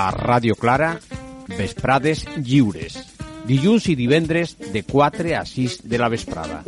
a Ràdio Clara, Vesprades Lliures. Dilluns i divendres de 4 a 6 de la vesprada.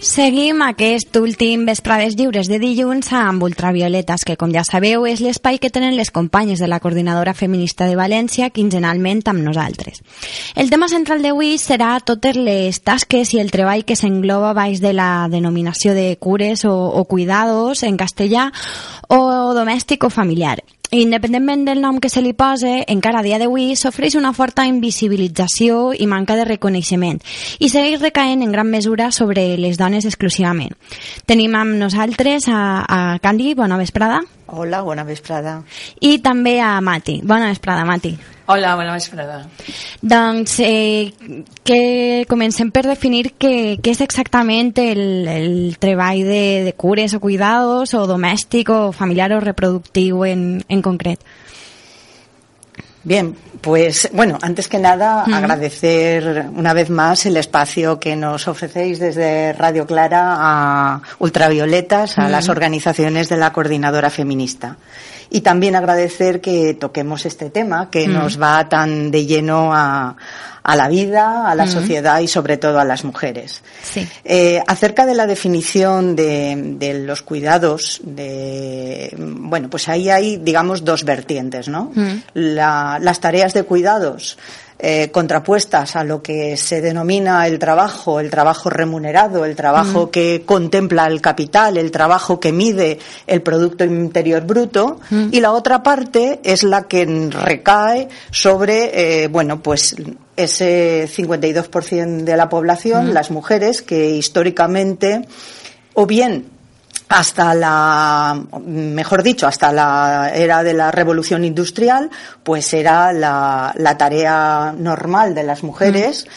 Seguim aquest últim Vesprades Lliures de dilluns amb Ultravioletes, que com ja sabeu és l'espai que tenen les companyes de la Coordinadora Feminista de València quinzenalment amb nosaltres. El tema central d'avui serà totes les tasques i el treball que s'engloba baix de la denominació de cures o, o cuidados en castellà o domèstic o familiar. Independentment del nom que se li pose, encara a dia d'avui s'ofereix una forta invisibilització i manca de reconeixement i segueix recaent en gran mesura sobre les dones exclusivament. Tenim amb nosaltres a, a Candy, bona vesprada, Hola, bona vesprada. i també a Mati. Bona vesprada, Mati. Hola, bona vesprada. Doncs eh, que comencem per definir què, què és exactament el, el treball de, de cures o cuidados o domèstic o familiar o reproductiu en, en concret. Bien, pues bueno, antes que nada agradecer una vez más el espacio que nos ofrecéis desde Radio Clara a Ultravioletas, a las organizaciones de la Coordinadora Feminista. Y también agradecer que toquemos este tema que nos va tan de lleno a, a la vida, a la sociedad y sobre todo a las mujeres. Sí. Eh, acerca de la definición de, de los cuidados, de, bueno, pues ahí hay, digamos, dos vertientes, ¿no? La- las tareas de cuidados eh, contrapuestas a lo que se denomina el trabajo, el trabajo remunerado, el trabajo que contempla el capital, el trabajo que mide el Producto Interior Bruto, y la otra parte es la que recae sobre, eh, bueno, pues ese 52% de la población, las mujeres, que históricamente, o bien hasta la, mejor dicho, hasta la era de la revolución industrial, pues era la, tarea normal de las mujeres.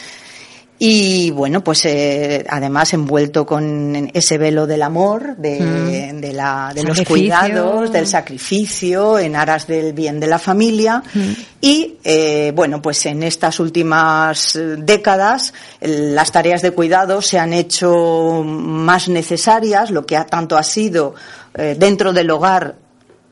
Y bueno, pues eh, además envuelto con ese velo del amor, de, de, la, de los cuidados, del sacrificio, en aras del bien de la familia. Y eh, bueno, pues en estas últimas décadas las tareas de cuidado se han hecho más necesarias, lo que ha, tanto ha sido eh, dentro del hogar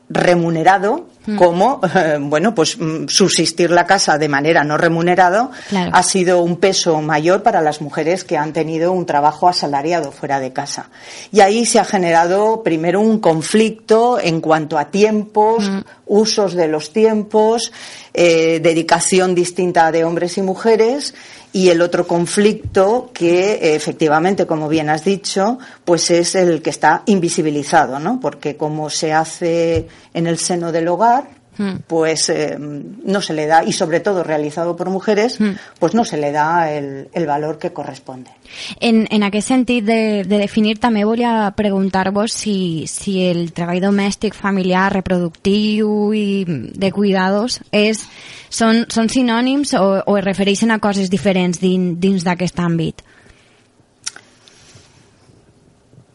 remunerado como eh, bueno pues mm, subsistir la casa de manera no remunerada Claro. ha sido un peso mayor para las mujeres que han tenido un trabajo asalariado fuera de casa. Y ahí se ha generado primero un conflicto en cuanto a tiempos usos de los tiempos eh, dedicación distinta de hombres y mujeres y el otro conflicto que efectivamente, como bien has dicho, pues es el que está invisibilizado, ¿no? Porque como se hace en el seno del hogar, pues eh, no se le da, y sobre todo realizado por mujeres, pues no se le da el, el valor que corresponde. En, en aquest sentit de, de definir, també volia preguntar-vos si, si el treball domèstic, familiar, reproductiu i de cuidados és, són, són sinònims o, o es refereixen a coses diferents din, dins d'aquest àmbit?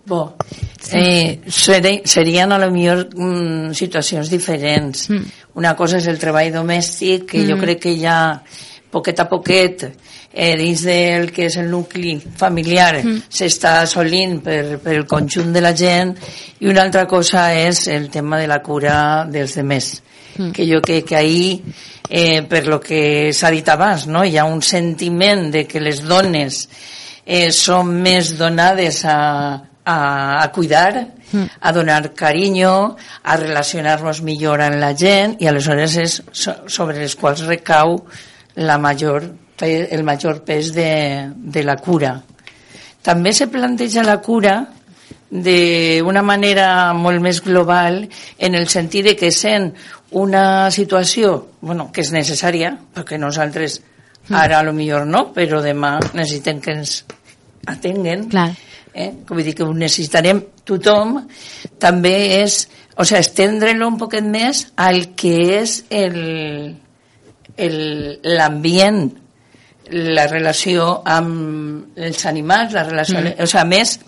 Bo, eh, seri- serien a lo millor mm, situacions diferents. Una cosa és el treball domèstic, que jo crec que ja poquet a poquet eh, dins del que és el nucli familiar s'està assolint per, per el conjunt de la gent. I una altra cosa és el tema de la cura dels demés que jo crec que ahí eh, per lo que s'ha dit abans no? hi ha un sentiment de que les dones eh, són més donades a, a, a cuidar, a donar carinyo, a relacionar-nos millor amb la gent i aleshores és so, sobre les quals recau la major, el major pes de, de la cura. També se planteja la cura d'una manera molt més global en el sentit de que sent una situació bueno, que és necessària, perquè nosaltres ara a lo millor no, però demà necessitem que ens atenguen, Clar. Eh? vull dir que ho necessitarem tothom, també és, o sigui, estendre-lo un poquet més al que és el el- l'ambient, la relació amb els animals, la relació, mm. o sigui, més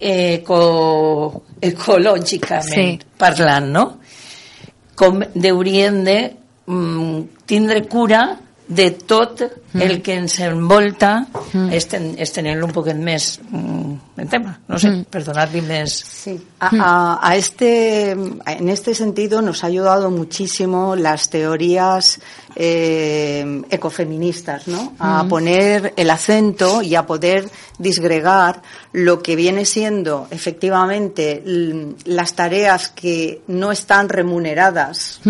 eco, ecològicament Sí. parlant, no? Com hauríem de mm, tindre cura de tot el que ens envolta mm. tenir-lo un poquet més mm, en tema, no sé, mm. per donar-li més... Sí. A, a- a este, en este sentido nos ha ayudado muchísimo las teorías eh, ecofeministas, ¿no? A poner el acento y a poder disgregar lo que viene siendo efectivamente las tareas que no están remuneradas.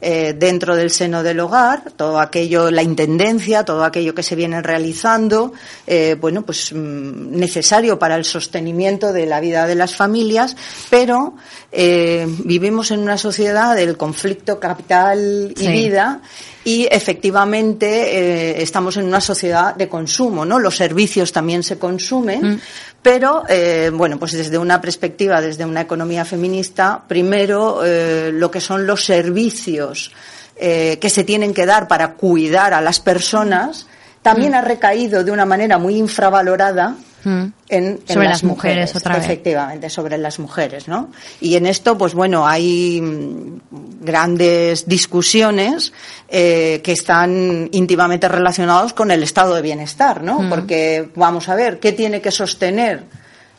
Eh, dentro del seno del hogar, todo aquello, la intendencia, todo aquello que se viene realizando, eh, bueno, pues mm, necesario para el sostenimiento de la vida de las familias, pero eh, vivimos en una sociedad del conflicto capital y Sí. vida y efectivamente eh, estamos en una sociedad de consumo, ¿no? Los servicios también se consumen, pero eh, bueno, pues desde una perspectiva, desde una economía feminista, primero eh, lo que son los servicios eh, que se tienen que dar para cuidar a las personas también ha recaído de una manera muy infravalorada Mm. En, en Sobre las las mujeres, otra vez. efectivamente sobre las mujeres no y en esto pues bueno hay mm, grandes discusiones eh, que están íntimamente relacionados con el estado de bienestar no Mm. porque vamos a ver qué tiene que sostener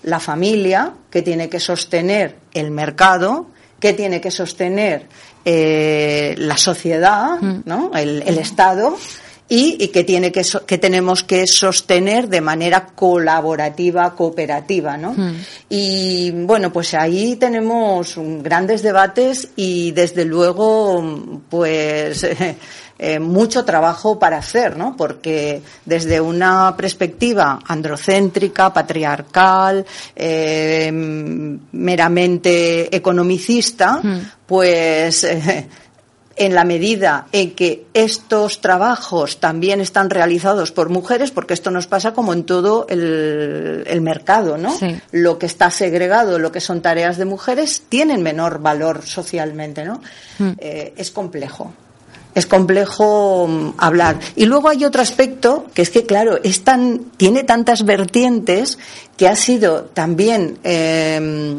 la familia qué tiene que sostener el mercado qué tiene que sostener eh, la sociedad Mm. no el, el estado y, y que tiene que so- que tenemos que sostener de manera colaborativa cooperativa no y bueno pues ahí tenemos grandes debates y desde luego pues eh, mucho trabajo para hacer no porque desde una perspectiva androcéntrica patriarcal eh, meramente economicista pues eh, en la medida en que estos trabajos también están realizados por mujeres, porque esto nos pasa como en todo el, el mercado, ¿no? Sí. Lo que está segregado, lo que son tareas de mujeres, tienen menor valor socialmente, ¿no? Eh, es complejo. Es complejo mm, hablar. Y luego hay otro aspecto que es que, claro, es tan, tiene tantas vertientes que ha sido también eh,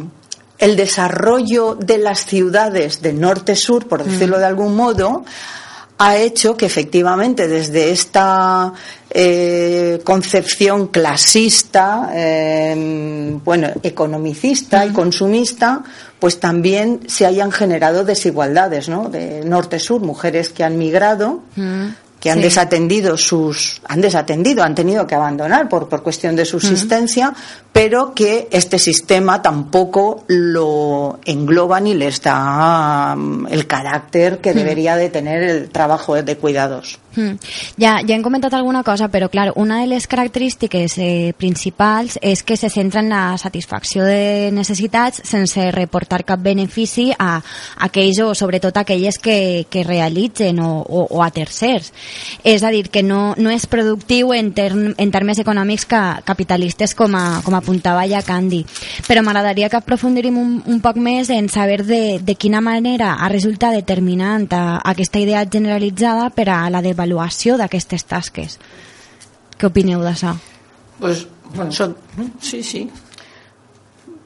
el desarrollo de las ciudades de norte-sur, por decirlo de algún modo, ha hecho que efectivamente desde esta eh, concepción clasista, eh, bueno, economicista y consumista, pues también se hayan generado desigualdades, ¿no? De norte-sur, mujeres que han migrado, que han Sí. desatendido sus, han desatendido, han tenido que abandonar por, por cuestión de subsistencia, pero que este sistema tampoco lo engloba ni les da mm, el carácter que debería de tener el trabajo de cuidados. Mm. Ja, ja hem comentat alguna cosa, però clar, una de les característiques eh, principals és que se centra en la satisfacció de necessitats sense reportar cap benefici a, a aquells o sobretot a aquelles que, que realitzen o, o, o a tercers. És a dir, que no, no és productiu en, term, en termes econòmics que, capitalistes com, a, com apuntava ja Candy. Però m'agradaria que aprofundiríem un, un poc més en saber de, de quina manera ha resultat determinant a, aquesta idea generalitzada per a la devaluació d'aquestes tasques. Què opineu d'això? Pues, bueno, Son- sí, sí.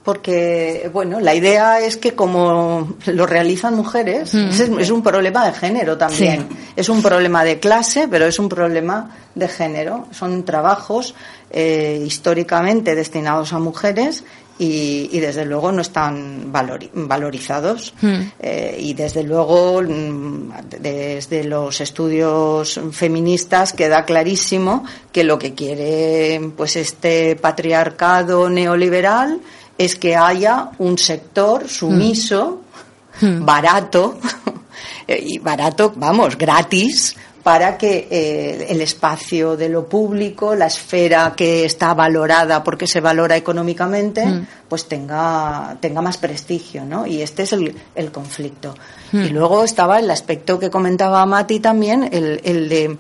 Porque, bueno, la idea es que como lo realizan mujeres, es, es un problema de género también. Sí. Es un problema de clase, pero es un problema de género. Son trabajos eh, históricamente destinados a mujeres y, y desde luego no están valori- valorizados. Eh, y desde luego, mm, desde los estudios feministas queda clarísimo que lo que quiere pues este patriarcado neoliberal es que haya un sector sumiso, barato, eh, y barato, vamos, gratis, para que eh, el espacio de lo público, la esfera que está valorada porque se valora económicamente, Mm. pues tenga, tenga más prestigio, ¿no? Y este es el, el conflicto. Mm. Y luego estaba el aspecto que comentaba Mati también, el, el de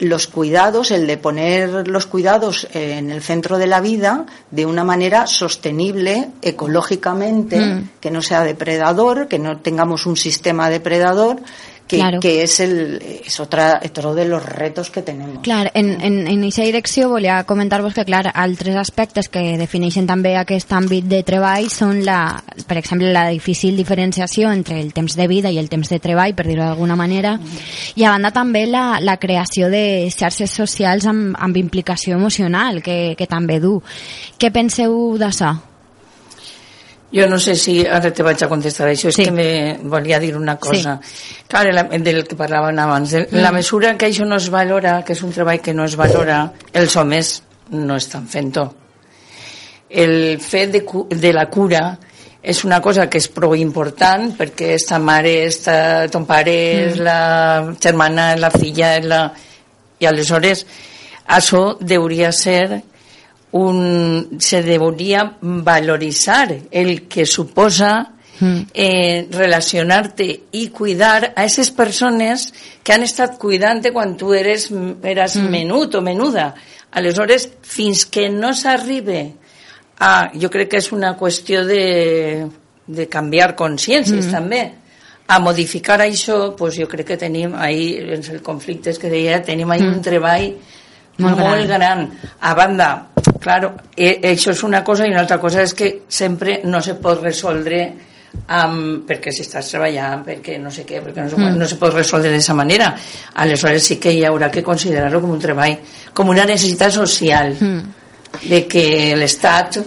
los cuidados, el de poner los cuidados en el centro de la vida de una manera sostenible ecológicamente, Mm. que no sea depredador, que no tengamos un sistema depredador, que, Claro. que es el es otra otro de los retos que tenemos. Clar, en, en, en aquesta direcció volia comentar-vos que, clar, altres aspectes que defineixen també aquest àmbit de treball són, la, per exemple, la difícil diferenciació entre el temps de vida i el temps de treball, per dir-ho d'alguna manera, i a banda també la, la creació de xarxes socials amb, amb implicació emocional, que, que també du. Què penseu d'això? Jo no sé si ara te vaig a contestar això, és Sí. que me volia dir una cosa. Clar, la, del que parlaven abans, de, la Mm. mesura que això no es valora, que és un treball que no es valora, els homes no estan fent-ho. El fet de, de la cura és una cosa que és prou important perquè esta mare, esta, ton pare, és la germana, és la filla, és la... i aleshores això hauria ser un, se debería valorizar el que suposa eh, relacionarte y cuidar a esas personas que han estat cuidant quan tu eres, eras menut o menuda. Aleshores, fins que no s'arribe a... Jo crec que és una qüestió de, de canviar consciències, també. A modificar això, pues jo crec que tenim ahí, en el conflicte que deia, tenim ahí un treball Molt molt, gran. gran. A banda, claro, eh, això és una cosa i una altra cosa és que sempre no se pot resoldre amb, perquè si estàs treballant, perquè no sé què, perquè no, sé, mm. no se pot resoldre d'aquesta manera. Aleshores sí que hi haurà que considerar-lo com un treball, com una necessitat social, mm. de que l'Estat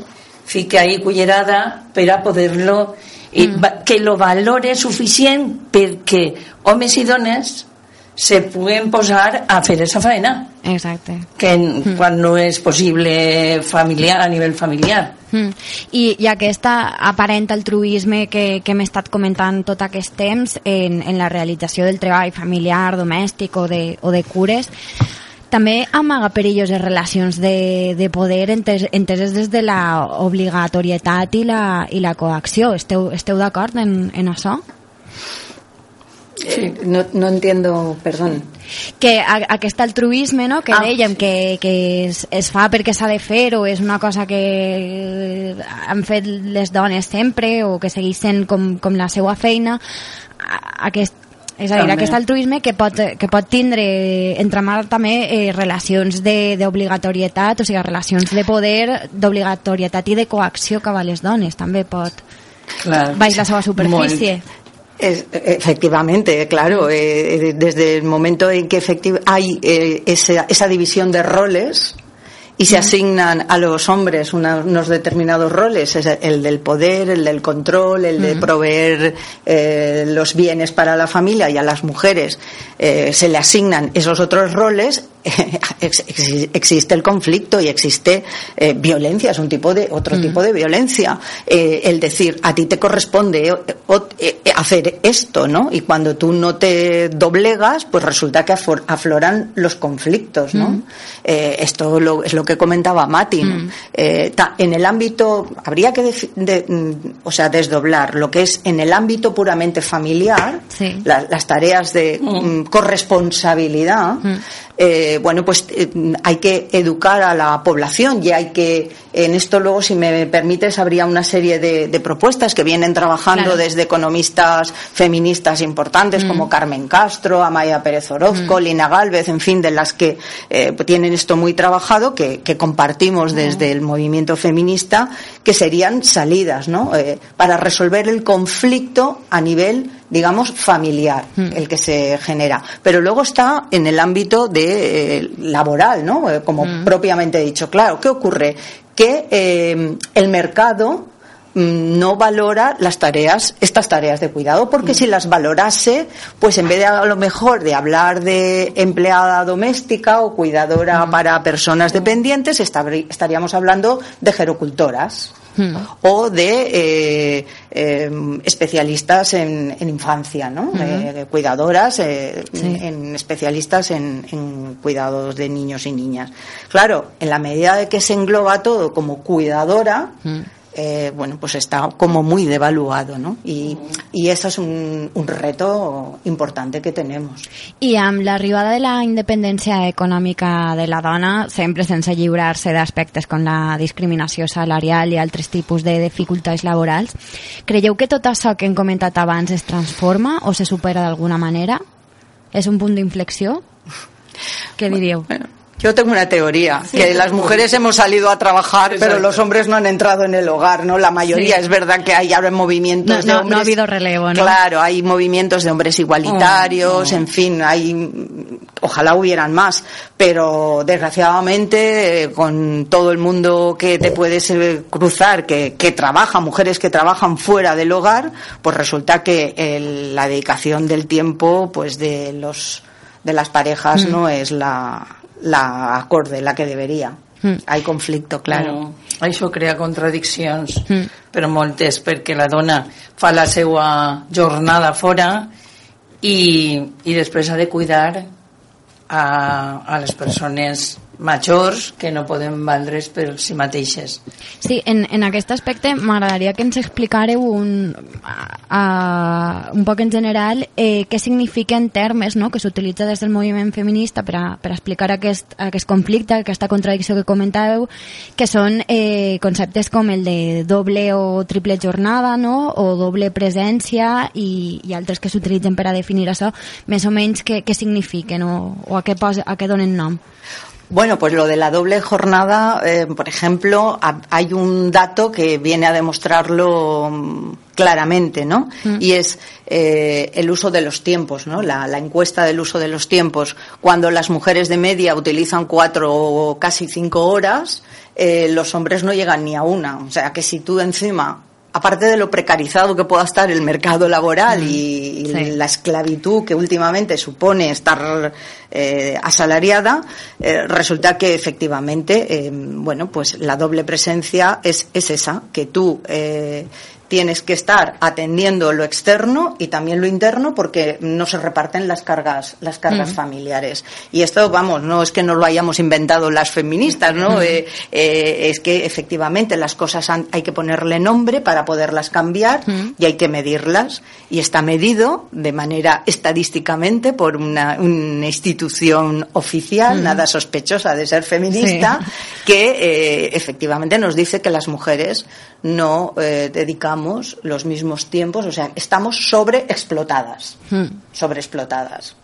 fique ahí cullerada per a poder-lo i va- que lo valore suficient perquè homes i dones se puguen posar a fer esa faena Exacte. que mm. quan no és possible familiar, a nivell familiar. Mm. I, I aquest aparent altruisme que, que hem estat comentant tot aquest temps en, en la realització del treball familiar, domèstic o de, o de cures, també amaga perilloses relacions de, de poder entes, enteses des de la obligatorietat i la, i la coacció. Esteu, esteu d'acord en, en això? Eh, no, no entiendo, perdón. que a, aquest altruisme no, que Ah, dèiem que, que es, es fa perquè s'ha de fer o és una cosa que han fet les dones sempre o que segueix sent com, com la seva feina aquest, és a dir, També. aquest altruisme que pot, que pot tindre entramar també eh, relacions de- d'obligatorietat, o sigui, relacions de poder, d'obligatorietat i de coacció cap a les dones, també pot Clar. baix la seva superfície. Es- efectivamente, claro, eh, desde el momento en que hay eh, esa, esa división de roles y se asignan a los hombres una- unos determinados roles, es el del poder, el del control, el de proveer eh, los bienes para la familia y a las mujeres eh, se le asignan esos otros roles, existe el conflicto y existe eh, violencia, es un tipo de otro tipo de violencia. Eh, el decir a ti te corresponde eh, hacer esto, ¿no? Y cuando tú no te doblegas, pues resulta que afloran los conflictos, ¿no? Eh, esto lo- es lo que comentaba Mati. ta- en el ámbito habría que de- mm, o sea desdoblar lo que es en el ámbito puramente familiar, Sí. la- las tareas de mm, corresponsabilidad, eh, bueno, pues eh, hay que educar a la población y hay que, en esto luego, si me permites, habría una serie de, de propuestas que vienen trabajando Claro. desde economistas feministas importantes como Carmen Castro, Amaya Pérez Orozco, Lina Galvez, en fin, de las que eh, tienen esto muy trabajado, que, que compartimos desde el movimiento feminista, que serían salidas, ¿no? Para resolver el conflicto a nivel digamos, familiar, el que se genera. Pero luego está en el ámbito de eh, laboral, ¿no? Eh, como propiamente dicho. Claro, ¿qué ocurre? Que eh, el mercado mm, no valora las tareas, estas tareas de cuidado, porque si las valorase, pues en vez de a lo mejor de hablar de empleada doméstica o cuidadora para personas dependientes, estaríamos hablando de gerocultoras. Mm. o de eh, eh, especialistas en, en infancia, ¿no? Eh, cuidadoras, eh, Sí. en especialistas en, en cuidados de niños y niñas. Claro, en la medida de que se engloba todo como cuidadora, Mm. Eh, bueno, pues está como muy devaluado, ¿no? Y, y eso es un, un reto importante que tenemos. I amb l'arribada de la independència econòmica de la dona, sempre sense lliurar-se d'aspectes com la discriminació salarial i altres tipus de dificultats laborals, creieu que tot això que hem comentat abans es transforma o se supera d'alguna manera? És un punt d'inflexió? Què diríeu? Bueno, yo tengo una teoría, que las mujeres hemos salido a trabajar, pero los hombres no han entrado en el hogar, ¿no? La mayoría Sí. es verdad que hay ahora movimientos No, de no, no hombres. ha habido relevo, ¿no? Claro, hay movimientos de hombres igualitarios, Oh, en fin, hay, ojalá hubieran más, pero desgraciadamente eh, con todo el mundo que te puedes eh, cruzar, que, que trabaja, mujeres que trabajan fuera del hogar, pues resulta que el- la dedicación del tiempo, pues de los de las parejas Mm. no es la, la acorde, la que debería. Mm. Hay conflicto, claro. No, això crea contradiccions, Mm. però moltes, perquè la dona fa la seva jornada fora i, i després ha de cuidar a, a les persones majors que no poden valdre's per si mateixes. Sí, en, en aquest aspecte m'agradaria que ens explicareu un, a, un poc en general eh, què significa en termes no?, que s'utilitza des del moviment feminista per a, per a explicar aquest, aquest conflicte, aquesta contradicció que comentàveu, que són eh, conceptes com el de doble o triple jornada no? o doble presència i, i altres que s'utilitzen per a definir això, més o menys què, què signifiquen o, o a, què posa, a què donen nom. Bueno, pues lo de la doble jornada, eh, por ejemplo, ha- hay un dato que viene a demostrarlo mm, claramente, ¿no? Y es eh, el uso de los tiempos, ¿no? La, la encuesta del uso de los tiempos. Cuando las mujeres de media utilizan cuatro o casi cinco horas, eh, los hombres no llegan ni a una. O sea, que si tú encima aparte de lo precarizado que pueda estar el mercado laboral y, y Sí. la esclavitud que últimamente supone estar eh, asalariada, eh, resulta que efectivamente, eh, bueno, pues la doble presencia es, es esa, que tú eh, tienes que estar atendiendo lo externo y también lo interno porque no se reparten las cargas, las cargas familiares. Y esto, vamos, no es que no lo hayamos inventado las feministas, ¿no? Eh, eh, es que efectivamente las cosas han- hay que ponerle nombre para poderlas cambiar y hay que medirlas. Y está medido de manera estadísticamente por una, una institución oficial, nada sospechosa de ser feminista, que eh, efectivamente nos dice que las mujeres no eh, dedicamos los mismos tiempos, o sea, estamos sobreexplotadas, sobreexplotadas.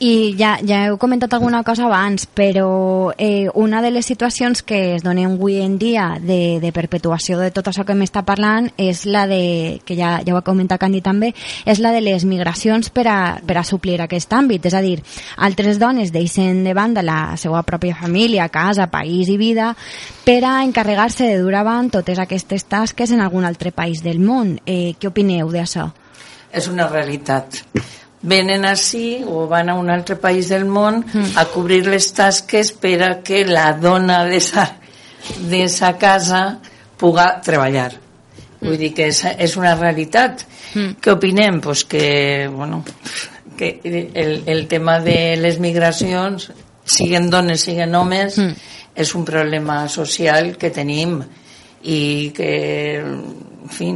I ja, ja heu comentat alguna cosa abans, però eh, una de les situacions que es donen avui en dia de, de perpetuació de tot això que m'està parlant és la de, que ja, ja ho ha comentat Candy també, és la de les migracions per a, per a suplir aquest àmbit. És a dir, altres dones deixen de banda la seva pròpia família, casa, país i vida per a encarregar-se de dur avant totes aquestes tasques en algun altre país del món. Eh, què opineu d'això? És una realitat. Venen així o van a un altre país del món a cobrir les tasques per a que la dona d'esa d'esa casa puga treballar. Vull dir que és, és una realitat. Què opinem? Pues que, bueno, que el, el tema de les migracions, siguen dones, siguen homes, és un problema social que tenim i que, en fi,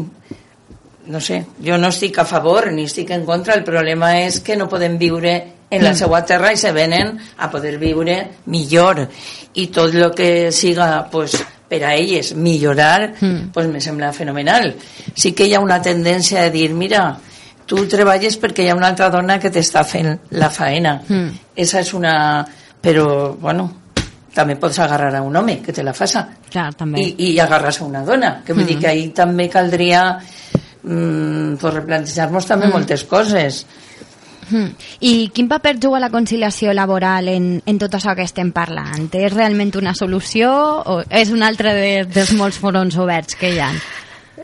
no sé, jo no estic a favor ni estic en contra, el problema és que no podem viure en la seva terra i se venen a poder viure millor. I tot el que siga pues, per a elles millorar pues, me sembla fenomenal. Sí que hi ha una tendència de dir mira, tu treballes perquè hi ha una altra dona que t'està fent la faena. Mm. esa és una... però bueno també pots agarrar a un home que te la faça. Clar, també. i, i agarrar-se a una dona que vull dir que ahir també caldria mm, pues replantejar-nos també moltes coses Mm. I quin paper juga la conciliació laboral en, en tot això que estem parlant? És realment una solució o és un altre de, dels molts forons oberts que hi ha?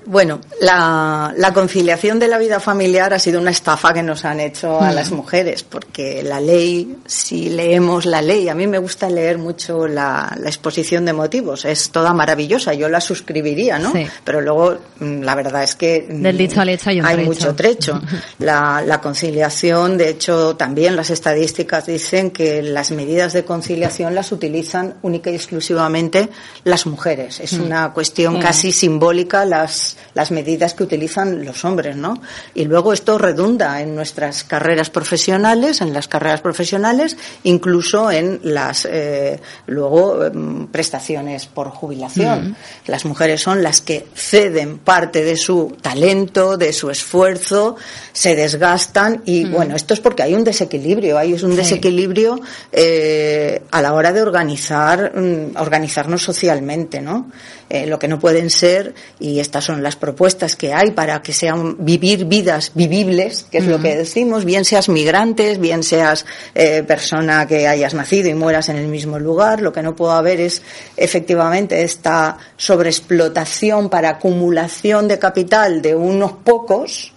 Bueno, la, la, conciliación de la vida familiar ha sido una estafa que nos han hecho a las mujeres, porque la ley, si leemos la ley, a mí me gusta leer mucho la, la exposición de motivos, es toda maravillosa, yo la suscribiría, ¿no? Sí. Pero luego, mm, la verdad es que Del dicho al hecho hay un hay trecho. mucho trecho. La, la conciliación, de hecho, también las estadísticas dicen que las medidas de conciliación las utilizan única y exclusivamente las mujeres. Es una cuestión casi simbólica las, las medidas que utilizan los hombres, ¿no? Y luego esto redunda en nuestras carreras profesionales, en las carreras profesionales, incluso en las eh, luego em, prestaciones por jubilación. Las mujeres son las que ceden parte de su talento, de su esfuerzo, se desgastan y bueno, esto es porque hay un desequilibrio, hay un desequilibrio eh, a la hora de organizar, mm, organizarnos socialmente, ¿no? Eh, lo que no pueden ser, y estas son las propuestas que hay para que sean vivir vidas vivibles, que es lo que decimos, bien seas migrantes, bien seas eh, persona que hayas nacido y mueras en el mismo lugar, lo que no puede haber es efectivamente esta sobreexplotación para acumulación de capital de unos pocos,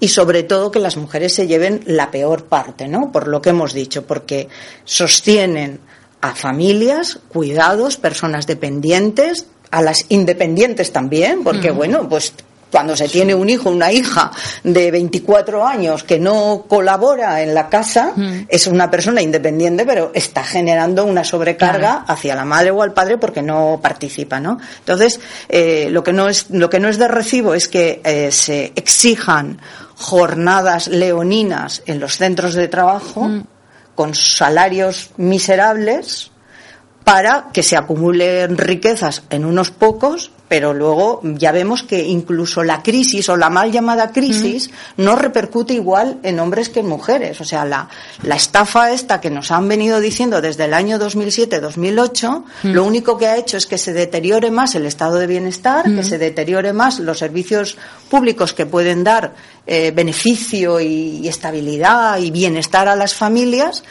y sobre todo que las mujeres se lleven la peor parte, ¿no? Por lo que hemos dicho, porque sostienen a familias, cuidados, personas dependientes, a las independientes también, porque bueno, pues cuando se tiene un hijo, una hija de 24 años que no colabora en la casa, es una persona independiente, pero está generando una sobrecarga hacia la madre o al padre porque no participa, ¿no? Entonces, eh, lo que no es lo que no es de recibo es que eh, se exijan jornadas leoninas en los centros de trabajo con salarios miserables para que se acumulen riquezas en unos pocos, pero luego ya vemos que incluso la crisis o la mal llamada crisis no repercute igual en hombres que en mujeres. O sea, la, la estafa esta que nos han venido diciendo desde el año 2007-2008, lo único que ha hecho es que se deteriore más el estado de bienestar, que se deteriore más los servicios públicos que pueden dar eh, beneficio y- y estabilidad y bienestar a las familias,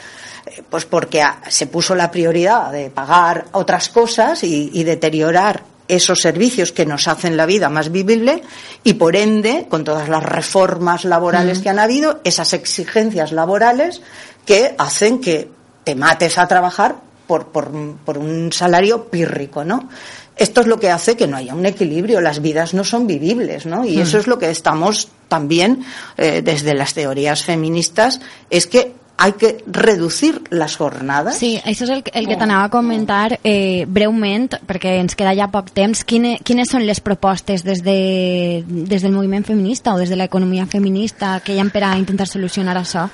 Pues porque se puso la prioridad de pagar otras cosas y, y deteriorar esos servicios que nos hacen la vida más vivible y por ende, con todas las reformas laborales que han habido, esas exigencias laborales que hacen que te mates a trabajar por, por, por un salario pírrico, ¿no? Esto es lo que hace que no haya un equilibrio, las vidas no son vivibles, ¿no? Y eso es lo que estamos también eh, desde las teorías feministas, es que hay que reducir las jornadas. Sí, això és el, el que t'anava a comentar eh, breument, perquè ens queda ja poc temps. Quine, quines són les propostes des, de, des del moviment feminista o des de l'economia feminista que hi ha per a intentar solucionar això?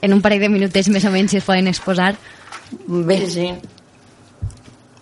En un parell de minutets més o menys si es poden exposar. Bé, Sí, sí.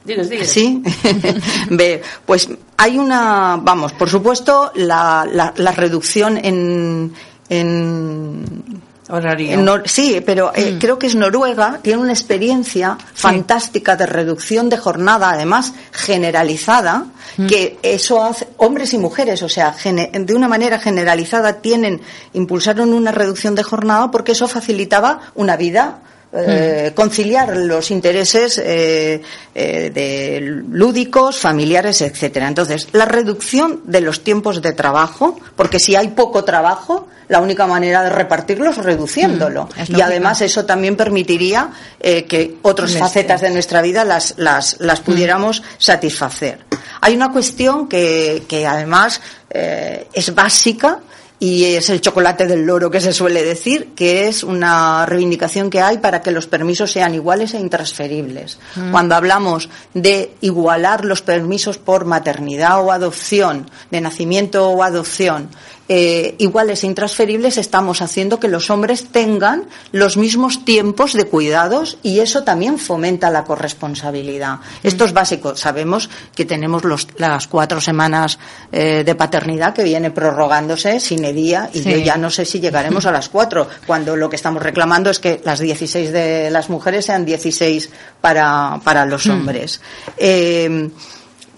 Digues, digues. Sí, Ve, pues hay una, vamos, por supuesto, la, la, la reducción en, en Horario. sí, pero eh, creo que es Noruega, tiene una experiencia fantástica de reducción de jornada, además generalizada, que eso hace, hombres y mujeres, o sea, de una manera generalizada tienen, impulsaron una reducción de jornada porque eso facilitaba una vida eh, conciliar los intereses eh, eh, de lúdicos, familiares, etcétera. Entonces, la reducción de los tiempos de trabajo, porque si hay poco trabajo, la única manera de repartirlo es reduciéndolo. es y además eso también permitiría que otras facetas de nuestra vida las, las, las pudiéramos satisfacer. Hay una cuestión que, que además es básica y es el chocolate del loro que se suele decir, que es una reivindicación que hay para que los permisos sean iguales e intransferibles. Cuando hablamos de igualar los permisos por maternidad o adopción, de nacimiento o adopción, eh, iguales e intransferibles, estamos haciendo que los hombres tengan los mismos tiempos de cuidados y eso también fomenta la corresponsabilidad. Esto es básico. Sabemos que tenemos los- las cuatro semanas eh, de paternidad que viene prorrogándose sin día y Sí. yo ya no sé si llegaremos a las cuatro, cuando lo que estamos reclamando es que las 16 de las mujeres sean 16 para, para los hombres. Eh,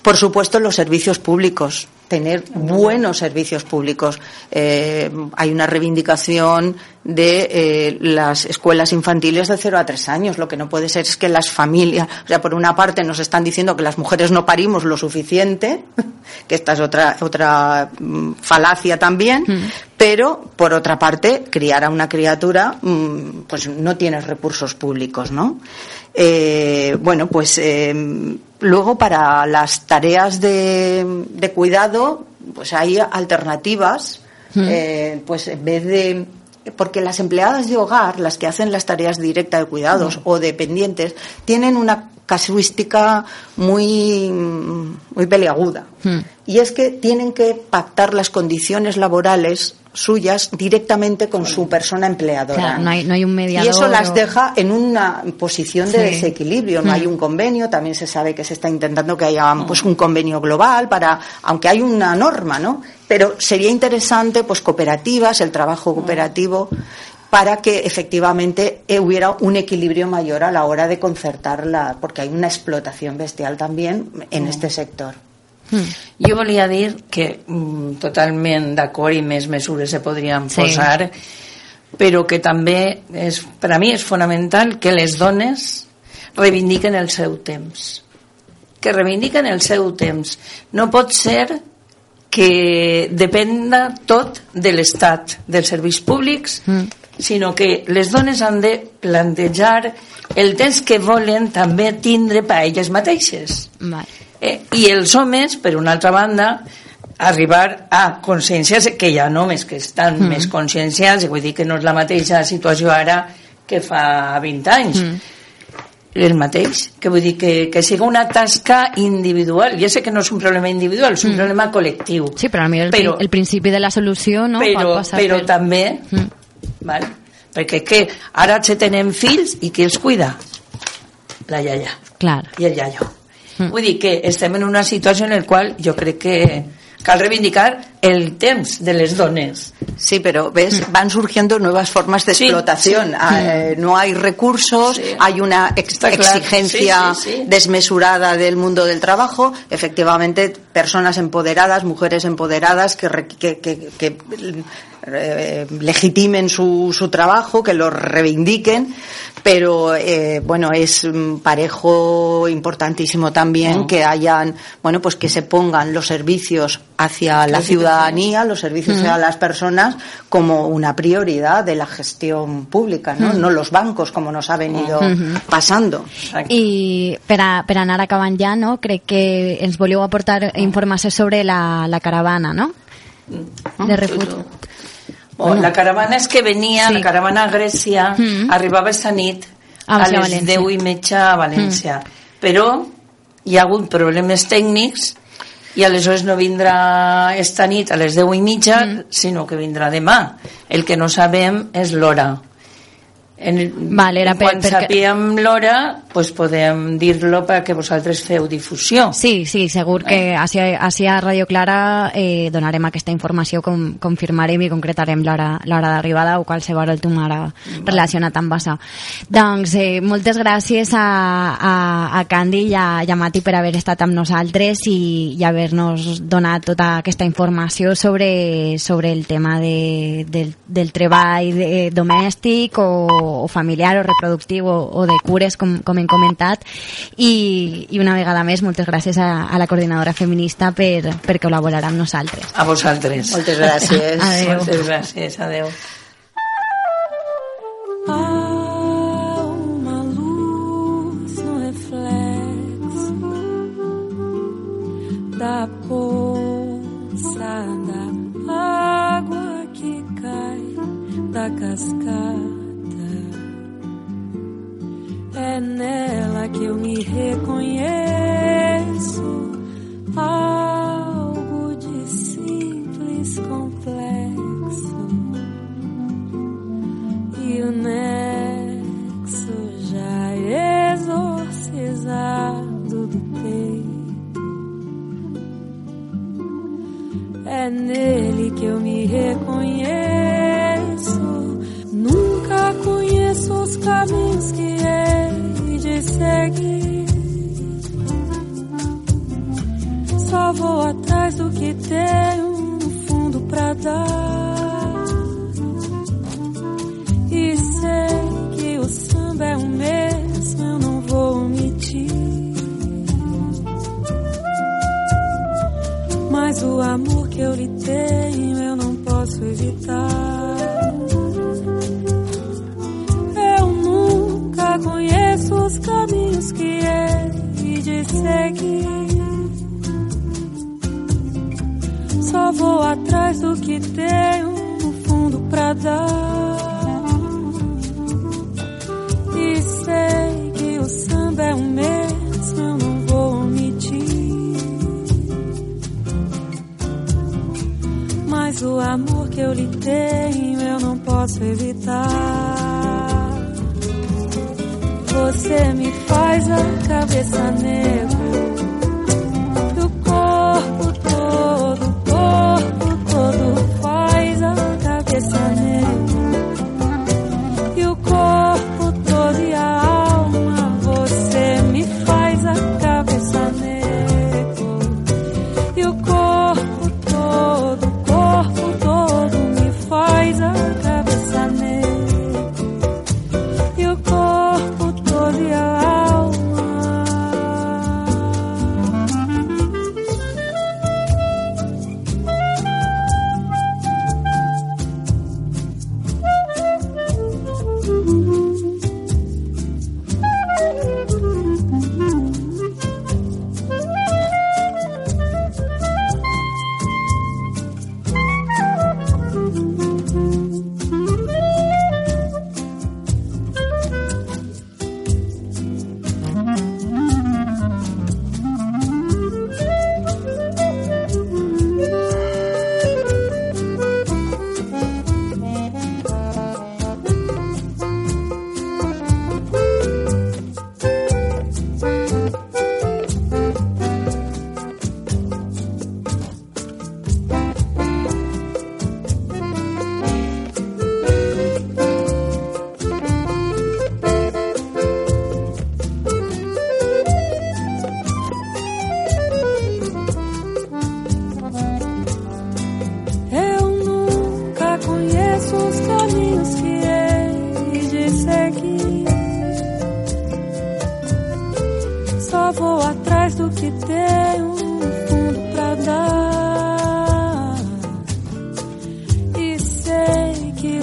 por supuesto, los servicios públicos, tener buenos servicios públicos. Eh, hay una reivindicación de eh, las escuelas infantiles de 0 a 3 años. Lo que no puede ser es que las familias, o sea, por una parte nos están diciendo que las mujeres no parimos lo suficiente, que esta es otra, otra mm, falacia también, pero por otra parte, criar a una criatura, mm, pues no tienes recursos públicos, ¿no? Eh, bueno, pues eh, luego para las tareas de, de cuidado, pues hay alternativas, eh, pues en vez de porque las empleadas de hogar, las que hacen las tareas directas de cuidados o dependientes, tienen una casuística muy, muy peliaguda. Y es que tienen que pactar las condiciones laborales suyas directamente con su persona empleadora. Claro, no hay, no hay un mediador. Y eso las deja en una posición de Sí. desequilibrio. No Mm. hay un convenio, también se sabe que se está intentando que haya pues un convenio global para, aunque hay una norma, ¿no? Pero sería interesante, pues cooperativas, el trabajo cooperativo, para que efectivamente eh, hubiera un equilibrio mayor a la hora de concertarla, porque hay una explotación bestial también en este sector. Jo volia dir que mm, totalment d'acord i més mesures se podrien Sí. posar, però que també és, per a mi és fonamental que les dones reivindiquen el seu temps. Que reivindiquen el seu temps. No pot ser que dependa tot de l'Estat, dels serveis públics, sinó que les dones han de plantejar el temps que volen també tindre per a elles mateixes. Vale. Eh, I els homes, per una altra banda, arribar a consciències que hi ha homes que estan mm. més conscienciats, vull dir que no és la mateixa situació ara que fa 20 anys. Mm. El mateix, que vull dir que, que siga una tasca individual. Ja sé que no és un problema individual, és un mm. problema col·lectiu. Sí, però a mi el, Però- el principi de la solució no però, pot passar però per... també Mm. vale? perquè que ara se tenen fills i qui els cuida? La iaia Clar. i el iaio. Mm. Vull dir que estem en una situació en la qual jo crec que cal reivindicar el temps de les dones. Sí, pero ves, van surgiendo nuevas formas de Sí, explotación. sí. Ah, eh, no hay recursos, Sí. hay una ex- exigencia desmesurada del mundo del trabajo. Efectivamente, personas empoderadas, mujeres empoderadas que, que- que, eh, legitimen su, su trabajo, que lo reivindiquen. Pero eh, bueno, es un parejo importantísimo también que hayan, bueno, pues que se pongan los servicios hacia la ciudadanía, los servicios a las personas como una prioridad de la gestión pública, ¿no? No los bancos como nos ha venido pasando. I per, a, per anar acabant ja, no? crec que ens volíeu aportar informació sobre la, la caravana, no? De refut. Oh, la caravana és que venia, Sí. la caravana a Grècia, Mm. arribava esta nit Ah, a a les València. 10 i mitja a València. Però hi ha hagut problemes tècnics i aleshores no vindrà esta nit a les 10 i mitja, sinó que vindrà demà. El que no sabem és l'hora. En, Vale, era per- quan perquè- sapiem l'hora, pues podem dir-lo perquè vosaltres feu difusió. Sí, sí, segur que així a Radio Clara eh, donarem aquesta informació, com, confirmarem i concretarem l'hora d'arribada o qualsevol últim ara relacionat amb això. Doncs eh, moltes gràcies a, a, a Candy i a, i a Mati per haver estat amb nosaltres i, i haver-nos donat tota aquesta informació sobre, sobre el tema de, del, del treball de, domèstic o, o familiar o reproductiu o, o de cures, com, com hem comentat i, i una vegada més moltes gràcies a, a la coordinadora feminista per, per col·laborar amb nosaltres. A vosaltres. Moltes gràcies. Adéu. Moltes gràcies. Adéu. Há uma luz no reflexo da poça da água que cai da cascata. É nela que eu me reconheço. Algo de simples complexo e o nexo já exorcizado do peito. É nele que eu me reconheço. Nunca conheço os caminhos que hei Só vou atrás do que tenho no fundo pra dar. samba é o mesmo, eu não vou omitir. Mas o amor que eu lhe tenho eu não posso evitar. Atrás do que tenho no fundo pra dar. E sei que o samba é o mesmo, eu não vou omitir. Mas o amor que eu lhe tenho eu não posso evitar. Você me faz a cabeça negra.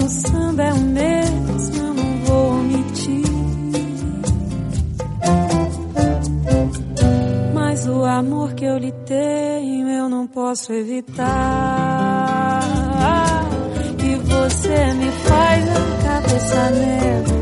O samba é o mesmo, não vou omitir. Mas o amor que eu lhe tenho eu não posso evitar. Que você me faz a cabeça negra.